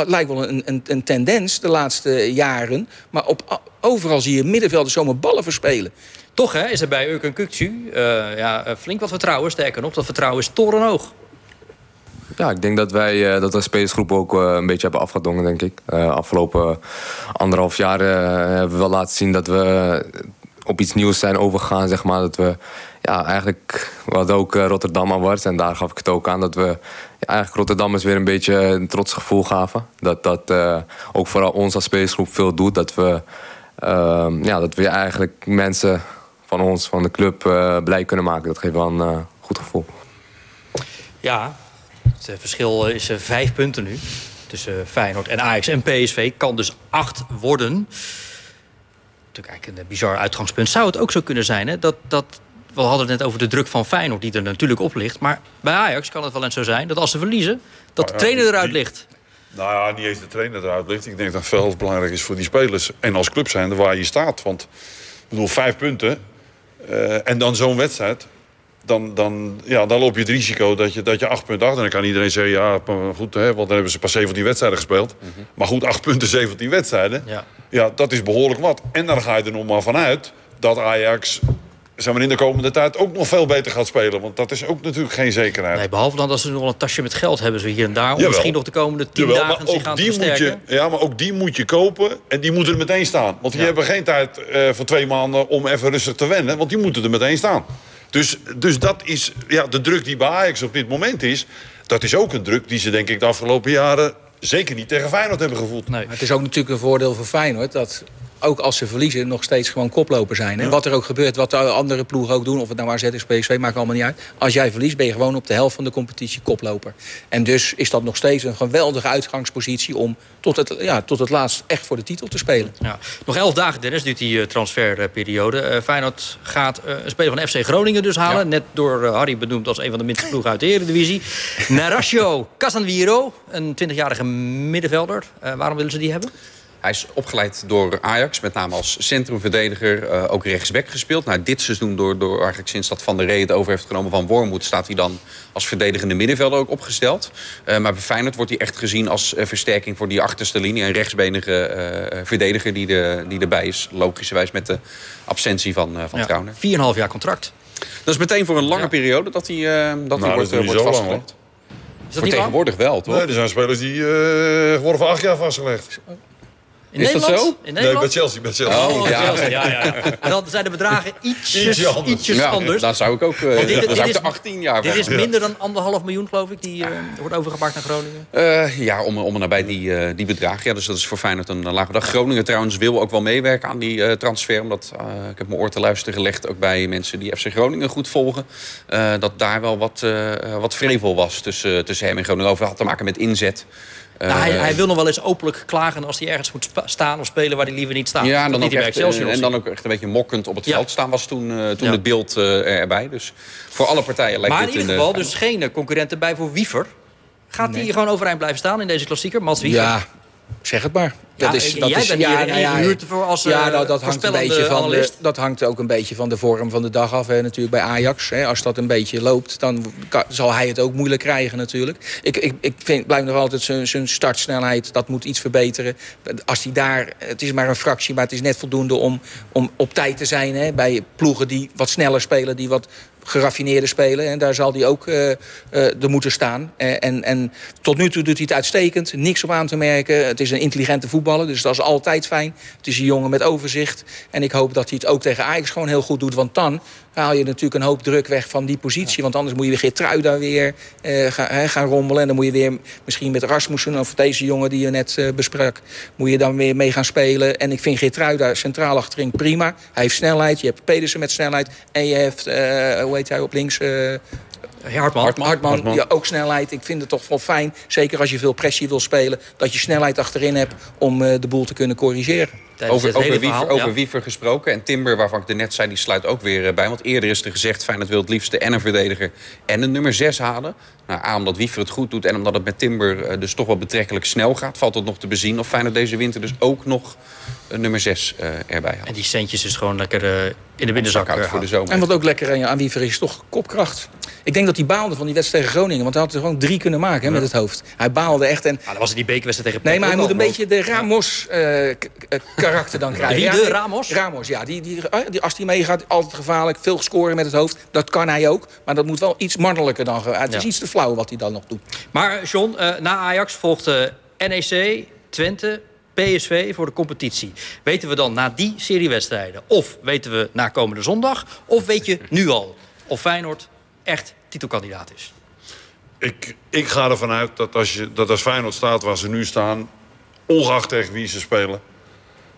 het lijkt wel een, een, een tendens de laatste jaren... maar op, overal zie je middenvelders zomaar ballen verspelen. Toch hè, is er bij Urken Kukcu eh, ja, eh, flink wat vertrouwen. Sterker nog, dat vertrouwen is torenhoog. Ja, ik denk dat wij eh, dat de spelersgroep ook eh, een beetje hebben afgedongen, denk ik. Eh, afgelopen anderhalf jaar hebben we wel laten zien dat we op iets nieuws zijn overgegaan, zeg maar. Dat we ja, eigenlijk, we ook eh, Rotterdam Awards en daar gaf ik het ook aan dat we eigenlijk Rotterdammers weer een beetje een trots gevoel gaven. Dat dat eh, ook vooral ons als spelersgroep veel doet. Dat we, eh, ja, dat we eigenlijk mensen van ons, van de club, eh, blij kunnen maken. Dat geeft wel een goed gevoel. Ja, het verschil is vijf punten nu. Tussen Feyenoord en Ajax en PSV. Kan dus acht worden. Natuurlijk eigenlijk een bizar uitgangspunt. Zou het ook zo kunnen zijn hè, dat... dat we hadden het net over de druk van Feyenoord die er natuurlijk op ligt. Maar bij Ajax kan het wel eens zo zijn dat als ze verliezen... dat de ja, trainer eruit ligt. Nou ja, niet eens de trainer eruit ligt. Ik denk dat het veel belangrijk is voor die spelers. En als club zijn waar je staat. Want ik bedoel, vijf punten. eh, en dan zo'n wedstrijd. Dan, dan, ja, dan loop je het risico dat je, dat je acht punten achter. En dan kan iedereen zeggen, ja, goed, hè, want dan hebben ze pas 17 wedstrijden gespeeld. Maar goed, acht punten, 17 wedstrijden. Ja. Ja, dat is behoorlijk wat. En dan ga je er nog maar vanuit dat Ajax zeg maar, in de komende tijd ook nog veel beter gaat spelen. Want dat is ook natuurlijk geen zekerheid. Nee, behalve dan dat ze nog wel een tasje met geld hebben, zo hier en daar. Om Jawel. misschien nog de komende tien Jawel, dagen zich aan ook te die, moet je, ja, maar ook die moet je kopen en die moeten er meteen staan. Want die Ja. hebben geen tijd eh, voor twee maanden om even rustig te wennen. Want die moeten er meteen staan. Dus, dus dat is ja, de druk die bij Ajax op dit moment is. Dat is ook een druk die ze denk ik de afgelopen jaren zeker niet tegen Feyenoord hebben gevoeld. Nee. Het is ook natuurlijk een voordeel voor Feyenoord... dat ook als ze verliezen nog steeds gewoon koploper zijn. En wat er ook gebeurt, wat de andere ploegen ook doen... of het nou AZ is, PSV, maakt allemaal niet uit. Als jij verliest, ben je gewoon op de helft van de competitie koploper. En dus is dat nog steeds een geweldige uitgangspositie... om tot het, ja, tot het laatst echt voor de titel te spelen. Ja. Nog elf dagen, Dennis, duurt die eh, transferperiode. Eh, Feyenoord gaat eh, een speler van FC Groningen dus halen. Net door Harry benoemd als een van de minste ploegen uit de Eredivisie. Narasio Casanviro, een 20-jarige middenvelder. Waarom willen ze die hebben? Hij is opgeleid door Ajax, met name als centrumverdediger, eh, ook rechtsback gespeeld. Nou, dit seizoen, door, door eigenlijk sinds dat Van der Rey het over heeft genomen van Wormoed... staat hij dan als verdedigende middenvelder ook opgesteld. Eh, maar bij Feyenoord wordt hij echt gezien als eh, versterking voor die achterste linie. Een rechtsbenige eh, verdediger die, de, die erbij is, logischerwijs met de absentie van, uh, van Ja, Trauner. 4,5 jaar contract. Dat is meteen voor een lange Ja. periode dat hij, dat hij dat wordt, wordt lang, vastgelegd. Is dat Voor tegenwoordig wel, toch? Nee, er zijn spelers die eh, worden voor acht jaar vastgelegd. In Is dat Nederland? zo? In Nee, Nederland? bij Chelsea. Bij Chelsea. Oh, ja. Chelsea, ja, ja. En dan zijn de bedragen ietsjes, Ietsje anders. ietsjes Ja, anders. daar zou ik ook eh, dit- zou is- er 18 jaar Dit is minder dan anderhalf miljoen, geloof ik, die eh, wordt overgemaakt naar Groningen. Eh, ja, om, om en nabij die, eh, die bedragen. Ja, dus dat is voor Feyenoord een, een lage dag. Groningen trouwens wil ook wel meewerken aan die eh, transfer. Omdat, eh, ik heb mijn oor te luisteren gelegd... ook bij mensen die FC Groningen goed volgen... eh, dat daar wel wat, eh, wat vrevel was tussen, tussen hem en Groningen. Over had te maken met inzet. Eh, Nou, hij, hij wil nog wel eens openlijk klagen als hij ergens moet spa- staan of spelen waar hij liever niet staat. ja, en dan, ook echt, eh, en dan ook echt een beetje mokkend op het Ja. veld staan was toen, eh, toen Ja. het beeld eh, erbij. Dus voor alle partijen lijkt Maar in dit ieder een, geval eh, dus geen eh, concurrenten bij voor Wiever. Gaat hij gewoon overeind blijven staan in deze klassieker? Mats Wiever? Ja, zeg het maar. Ja, dat is, jij dat bent is, hier ja, nou ja, voor als, ja, eh, nou, dat, hangt een beetje van de, dat hangt ook een beetje van de vorm van de dag af. Hè, natuurlijk bij Ajax. Hè. Als dat een beetje loopt, dan kan- zal hij het ook moeilijk krijgen natuurlijk. Ik, ik, ik vind, blijf nog altijd zijn- zijn startsnelheid, dat moet iets verbeteren. Als hij daar, het is maar een fractie, maar het is net voldoende om, om op tijd te zijn. Hè, bij ploegen die wat sneller spelen, die wat geraffineerder spelen. En daar zal hij ook eh, er moeten staan. Eh, en, en tot nu toe doet hij het uitstekend. Niks op aan te merken. Het is een intelligente voetballer, dus dat is altijd fijn. Het is een jongen met overzicht. En ik hoop dat hij het ook tegen Ajax gewoon heel goed doet. Want dan haal je natuurlijk een hoop druk weg van die positie. Want anders moet je weer Geertruida weer eh, gaan, gaan rommelen. En dan moet je weer misschien met Rasmussen... of deze jongen die je net eh, besprak... moet je dan weer mee gaan spelen. En ik vind Geertruida centraal achterin prima. Hij heeft snelheid. Je hebt Pedersen met snelheid. En je hebt, eh, hoe heet hij op links... Hartman. Hartman, Ja, ook snelheid. Ik vind het toch wel fijn, zeker als je veel pressie wil spelen... dat je snelheid achterin hebt om eh, de boel te kunnen corrigeren. Tijdens Over, over, Wiever, over ja. Wiever gesproken. En Timber, waarvan ik er net zei, die sluit ook weer eh, bij. Want eerder is er gezegd, Feyenoord wil het liefste en een verdediger en een nummer 6 halen. Nou, A, omdat Wiever het goed doet en omdat het met Timber eh, dus toch wel betrekkelijk snel gaat... valt het nog te bezien of Feyenoord deze winter dus ook nog nummer 6 eh, erbij. En die centjes is gewoon lekker eh, in de binnenzak eh, voor de zomer. En wat ook lekker aan- aan Wiever is, toch kopkracht. Ik denk dat hij baalde van die wedstrijd tegen Groningen. Want hij had er gewoon drie kunnen maken hè, met het hoofd. Hij baalde echt. En, Ah, dat was in die bekerwedstrijd tegen nee, maar hij moet een beetje de Ramos-karakter dan krijgen. Wie, Ja, de Ramos? Ramos, ja. Die, die, eh, die, als hij meegaat, altijd gevaarlijk. Veel scoren met het hoofd. Dat kan hij ook. Maar dat moet wel iets mannelijker dan... Het is Ja. iets te flauw wat hij dan nog doet. Maar John, eh, na Ajax volgt eh, NEC, Twente, PSV voor de competitie. Weten we dan na die serie wedstrijden... of weten we na komende zondag... of weet je nu al of Feyenoord echt titelkandidaat is? Ik, ik ga ervan uit dat als, je, dat als Feyenoord staat waar ze nu staan... ongeacht tegen wie ze spelen...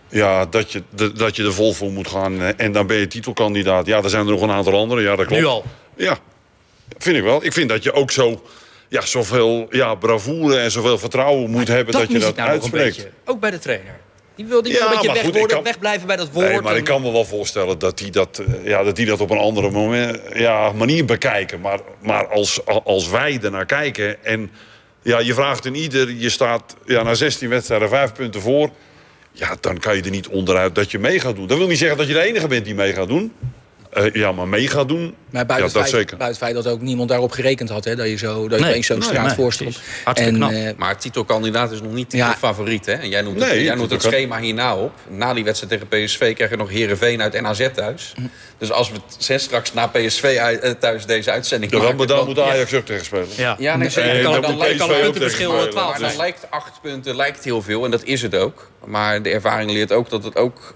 Ja, dat je, dat je er vol voor moet gaan. eh, En dan ben je titelkandidaat. Ja, er zijn er nog een aantal anderen. Ja, dat klopt. Nu al. Ja, vind ik wel. Ik vind dat je ook zo... Ja, zoveel ja, bravoure en zoveel vertrouwen moet hebben dat, je dat nou uitspreekt. beetje. Ook bij de trainer. Die wil, die Ja, een beetje weg, goed, worden, kan- wegblijven bij dat woord. Nee, maar en- ik kan me wel voorstellen dat die dat, eh, ja, dat, die dat op een andere moment, ja, manier bekijken. Maar, maar als, als wij ernaar kijken en Ja, je vraagt een ieder, je staat ja, na 16 wedstrijden vijf punten voor. Ja, dan kan je er niet onderuit dat je mee gaat doen. Dat wil niet zeggen dat je de enige bent die mee gaat doen. Uh, ja, maar mee gaat doen, maar buiten, ja, het dat feit, zeker. buiten het feit dat ook niemand daarop gerekend had. Hè, dat je, zo, dat je Nee. opeens zo'n Nee, straat nee. Hartstikke knap. eh, Maar titelkandidaat is nog niet Ja. de favoriet. Hè? En jij noemt, Nee, het, jij noemt het schema hierna op. Na die wedstrijd tegen PSV krijg je nog Herenveen uit NAZ thuis. Dus als we het zes straks na PSV uit- eh, thuis deze uitzending Ja, dan, maken... dan dan- moet Ajax ook tegen spelen. Ja, Ja, nee, zeker. Nee, Dan- lijkt- kan een ook puntenverschil tegen eh, 12 Maar spelen. dan lijkt acht punten lijkt heel veel. En dat is het ook. Maar de ervaring leert ook dat het ook...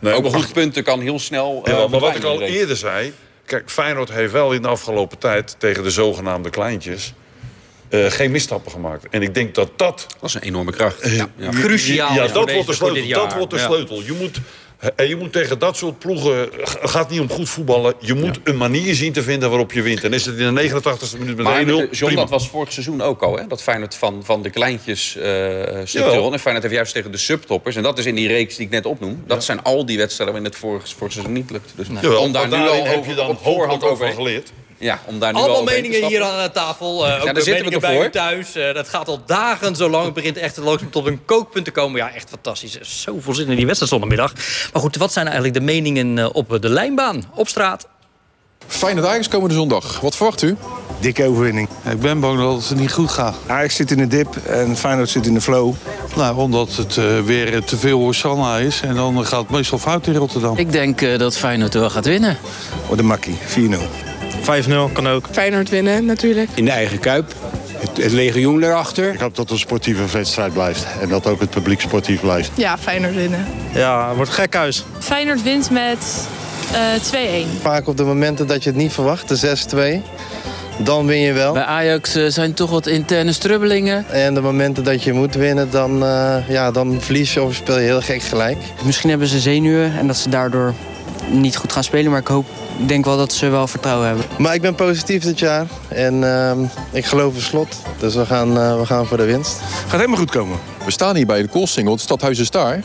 Nee, ook acht goed. punten kan heel snel... eh, Ja, maar wat ik al eerder zei... Kijk, Feyenoord heeft wel in de afgelopen tijd... tegen de zogenaamde kleintjes... eh, geen misstappen gemaakt. En ik denk dat dat... Dat is een enorme kracht. Ja. Ja. Cruciaal Ja, is voor dat wordt de sleutel. Dat wordt de Ja. sleutel. Je moet, en je moet tegen dat soort ploegen... Het gaat niet om goed voetballen. Je moet een manier zien te vinden waarop je wint. En is het in de 89e minuut met 1-0... Maar eh, John, dat was vorig seizoen ook al. Hè? Dat Feyenoord van, van de kleintjes eh Jawel. won. En Feyenoord heeft juist tegen de subtoppers. En dat is in die reeks die ik net opnoem. Dat zijn al die wedstrijden waarin het vorig, vorig seizoen niet lukt. Dus Jawel, om daar nu al heb over, je dan op voorhand over... geleerd. Ja, om daar nu al Allemaal meningen hier aan de tafel. eh ook daar de zitten we meningen bij ervoor. u thuis. Eh, dat gaat al dagen zo lang. Het begint echt langzaam tot een kookpunt te komen. Ja, echt fantastisch. Zoveel zin in die wedstrijd zondagmiddag. Maar goed, wat zijn eigenlijk de meningen eh, op de lijnbaan, op straat? Feyenoord Ajax komende zondag. Wat verwacht u? Dikke overwinning. Ik ben bang dat het niet goed gaat. Ajax zit in de dip en Feyenoord zit in de flow. Nou, omdat het eh, weer te veel Hosanna is. En dan gaat het meestal fout in Rotterdam. Ik denk eh, dat Feyenoord wel gaat winnen. Wordt de makkie, 4-0. 5-0 kan ook. Feyenoord winnen natuurlijk. In de eigen kuip. Het, het legioen erachter. Ik hoop dat het een sportieve wedstrijd blijft. En dat ook het publiek sportief blijft. Ja, Feyenoord winnen. Ja, het wordt gek huis. Feyenoord wint met eh 2-1. Vaak op de momenten dat je het niet verwacht, de 6-2. Dan win je wel. Bij Ajax eh, zijn toch wat interne strubbelingen. En de momenten dat je moet winnen, dan, eh, ja, dan verlies je of speel je heel gek gelijk. Misschien hebben ze zenuwen en dat ze daardoor niet goed gaan spelen. Maar ik hoop, denk wel dat ze wel vertrouwen hebben. Maar ik ben positief dit jaar. En ehm, ik geloof in slot. Dus we gaan, eh, we gaan voor de winst. Gaat helemaal goed komen. We staan hier bij de Koolsingel. Het stadhuis is daar.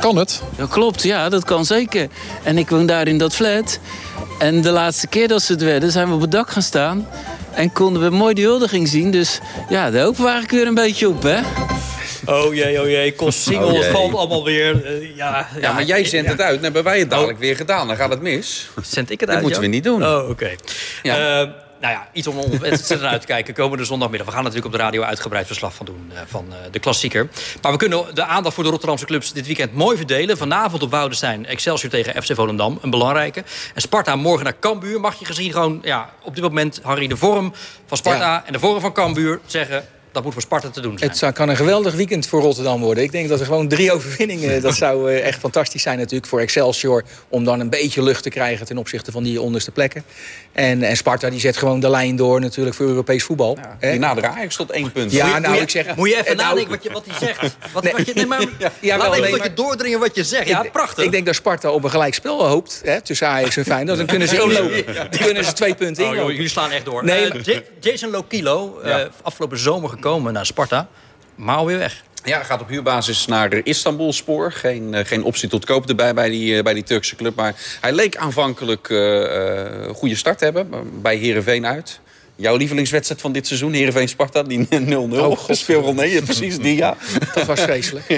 Kan het? Dat klopt, ja, dat kan zeker. En ik woon daar in dat flat. En de laatste keer dat ze het werden, zijn we op het dak gaan staan. En konden we mooi de huldiging zien. Dus ja, daar hopen we eigenlijk weer een beetje op, hè? Oh jee, oh jee, kost single, Oh het jee. valt allemaal weer. eh, ja, Ja, maar jij zendt ja. het uit. Dan hebben wij het dadelijk weer gedaan. Dan gaat het mis. Zend ik het Dat uit? moeten ja? we niet doen. Oh, oké. Ja. Eh, nou ja, iets om ontzettend uit te kijken. Komende zondagmiddag. We gaan natuurlijk op de radio uitgebreid verslag van doen. eh, van de klassieker. Maar we kunnen de aandacht voor de Rotterdamse clubs dit weekend mooi verdelen. Vanavond op Woudenstein. Excelsior tegen FC Volendam. Een belangrijke. En Sparta morgen naar Cambuur. Mag je gezien gewoon ja, op dit moment, Harry, de vorm van Sparta en de vorm van Cambuur zeggen... dat moet voor Sparta te doen zijn. Het zou- kan een geweldig weekend voor Rotterdam worden. Ik denk dat er gewoon drie overwinningen... dat zou eh, echt fantastisch zijn natuurlijk voor Excelsior... om dan een beetje lucht te krijgen ten opzichte van die onderste plekken. En, en Sparta die zet gewoon de lijn door natuurlijk voor Europees voetbal. Hè? Die naderen Ajax tot één punt. Ja, Moet je- nou, moet je- ik zeg... Moet je even eh, nou, nadenken wat, je, wat hij zegt. Wat, wat je, nee, maar, Ja, laat wel, even je doordringen wat je zegt. Ja, prachtig. Ik denk dat Sparta op een gelijk spel hoopt hè, tussen Ajax en Feyenoord. Dan kunnen ze inlopen. Dan kunnen ze twee punten Oh, inlopen. jullie slaan echt door. Nee, Eh, Ja- Jason Lokilo, eh, Ja. afgelopen zomer gekomen naar Sparta. Maar alweer weg. Ja, gaat op huurbasis naar Istanbul spoor. Geen, eh, geen optie tot koop erbij bij die, eh, bij die Turkse club. Maar hij leek aanvankelijk eh, eh, een goede start te hebben. bij Herenveen uit. Jouw lievelingswedstrijd van dit seizoen, Heerenveen-Sparta, die 0-0. Oh. Speelronde, nee, ja, precies die, ja. Dat was vreselijk.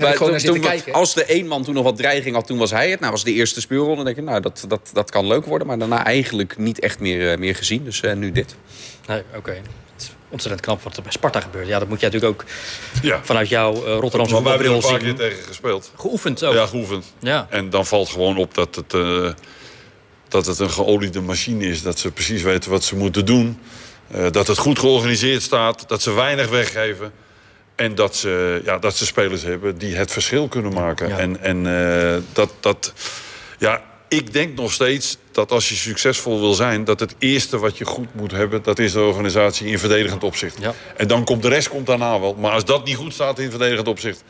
Maar ik toen- toen-. Als de één man toen nog wat dreiging had, toen was hij het. Nou, was de eerste speelronde. Dan denk ik, nou, dat, dat, dat kan leuk worden. Maar daarna eigenlijk niet echt meer, meer gezien. Dus eh, nu dit. Nee, oké. Ontzettend knap wat er bij Sparta gebeurt. Ja, dat moet jij natuurlijk ook Ja. vanuit jouw eh, Rotterdamse Maar wij hebben er een paar keer tegen gespeeld. Geoefend ook. Ja, geoefend. Ja. En dan valt gewoon op dat het, eh, dat het een geoliede machine is. Dat ze precies weten wat ze moeten doen. Eh, dat het goed georganiseerd staat. Dat ze weinig weggeven. En dat ze, ja, dat ze spelers hebben die het verschil kunnen maken. Ja. En, en dat, dat... Ja, ik denk nog steeds dat als je succesvol wil zijn... dat het eerste wat je goed moet hebben... dat is de organisatie in verdedigend opzicht. Ja. En dan komt de rest komt daarna wel. Maar als dat niet goed staat in verdedigend opzicht...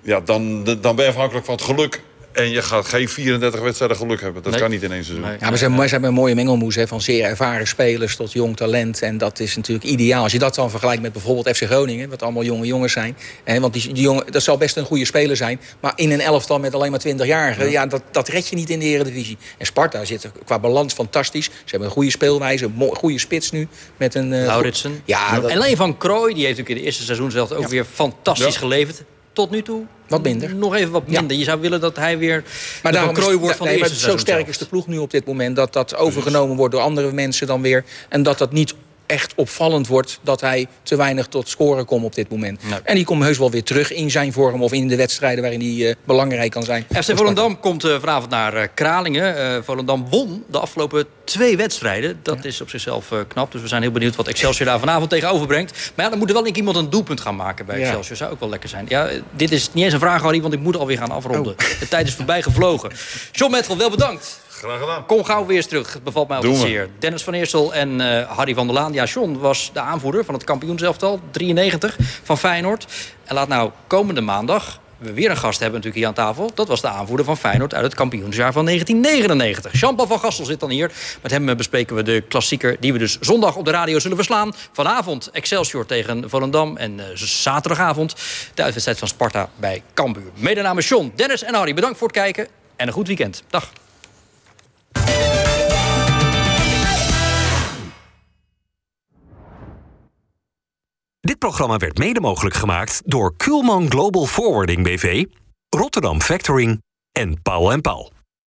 Ja, dan, dan ben je afhankelijk van het geluk En je gaat geen 34 wedstrijden geluk hebben. Dat Nee. kan niet in één seizoen. Ja, maar ze, hebben een mooie mengelmoes hè, van zeer ervaren spelers tot jong talent. En dat is natuurlijk ideaal. Als je dat dan vergelijkt met bijvoorbeeld FC Groningen, wat allemaal jonge jongens zijn. Hè, want die, die jongen, dat zal best een goede speler zijn. Maar in een elftal met alleen maar 20-jarigen, ja. dat, dat red je niet in de Eredivisie. En Sparta zit qua balans fantastisch. Ze hebben een goede speelwijze, een goede spits nu. Met een, eh, Lauritsen. Ja, dat- En alleen van Krooi, die heeft natuurlijk in het eerste seizoen zelf ook weer fantastisch Ja. geleverd. Tot nu toe Wat minder. Nog even wat minder. Je zou willen dat hij weer Maar de daarom Krooi wordt van nee, de eerste zo sterk is de ploeg nu op dit moment dat dat overgenomen wordt door andere mensen dan weer. En dat dat niet echt opvallend wordt dat hij te weinig tot scoren komt op dit moment. En die komt heus wel weer terug in zijn vorm of in de wedstrijden waarin hij eh, belangrijk kan zijn. FC Volendam komt eh, vanavond naar eh, Kralingen. Volendam won de afgelopen twee wedstrijden. Dat is op zichzelf knap. Dus we zijn heel benieuwd wat Excelsior daar vanavond tegenover brengt. Maar ja, dan moet er wel denk ik iemand een doelpunt gaan maken bij Ja. Excelsior. Zou ook wel lekker zijn. Ja, dit is niet eens een vraag, Harry, want ik moet alweer gaan afronden. Oh. De tijd is voorbij gevlogen. John Mettel, wel bedankt. Graag gedaan. Kom gauw weer eens terug. Het bevalt mij zeer. Dennis van Eersel en eh, Harry van der Laan. Ja, John was de aanvoerder van het kampioenselftal. 93 van Feyenoord. En laat nou komende maandag we weer een gast hebben natuurlijk hier aan tafel. Dat was de aanvoerder van Feyenoord uit het kampioensjaar van 1999. Jean-Paul van Gastel zit dan hier. Met hem eh, bespreken we de klassieker die we dus zondag op de radio zullen verslaan. Vanavond Excelsior tegen Volendam. En eh, zaterdagavond de uitwedstrijd van Sparta bij Cambuur. Mede namens John, Dennis en Harry. Bedankt voor het kijken en een goed weekend. Dag. Dit programma werd mede mogelijk gemaakt door Kuhlman Global Forwarding BV, Rotterdam Factoring en Paul Paul.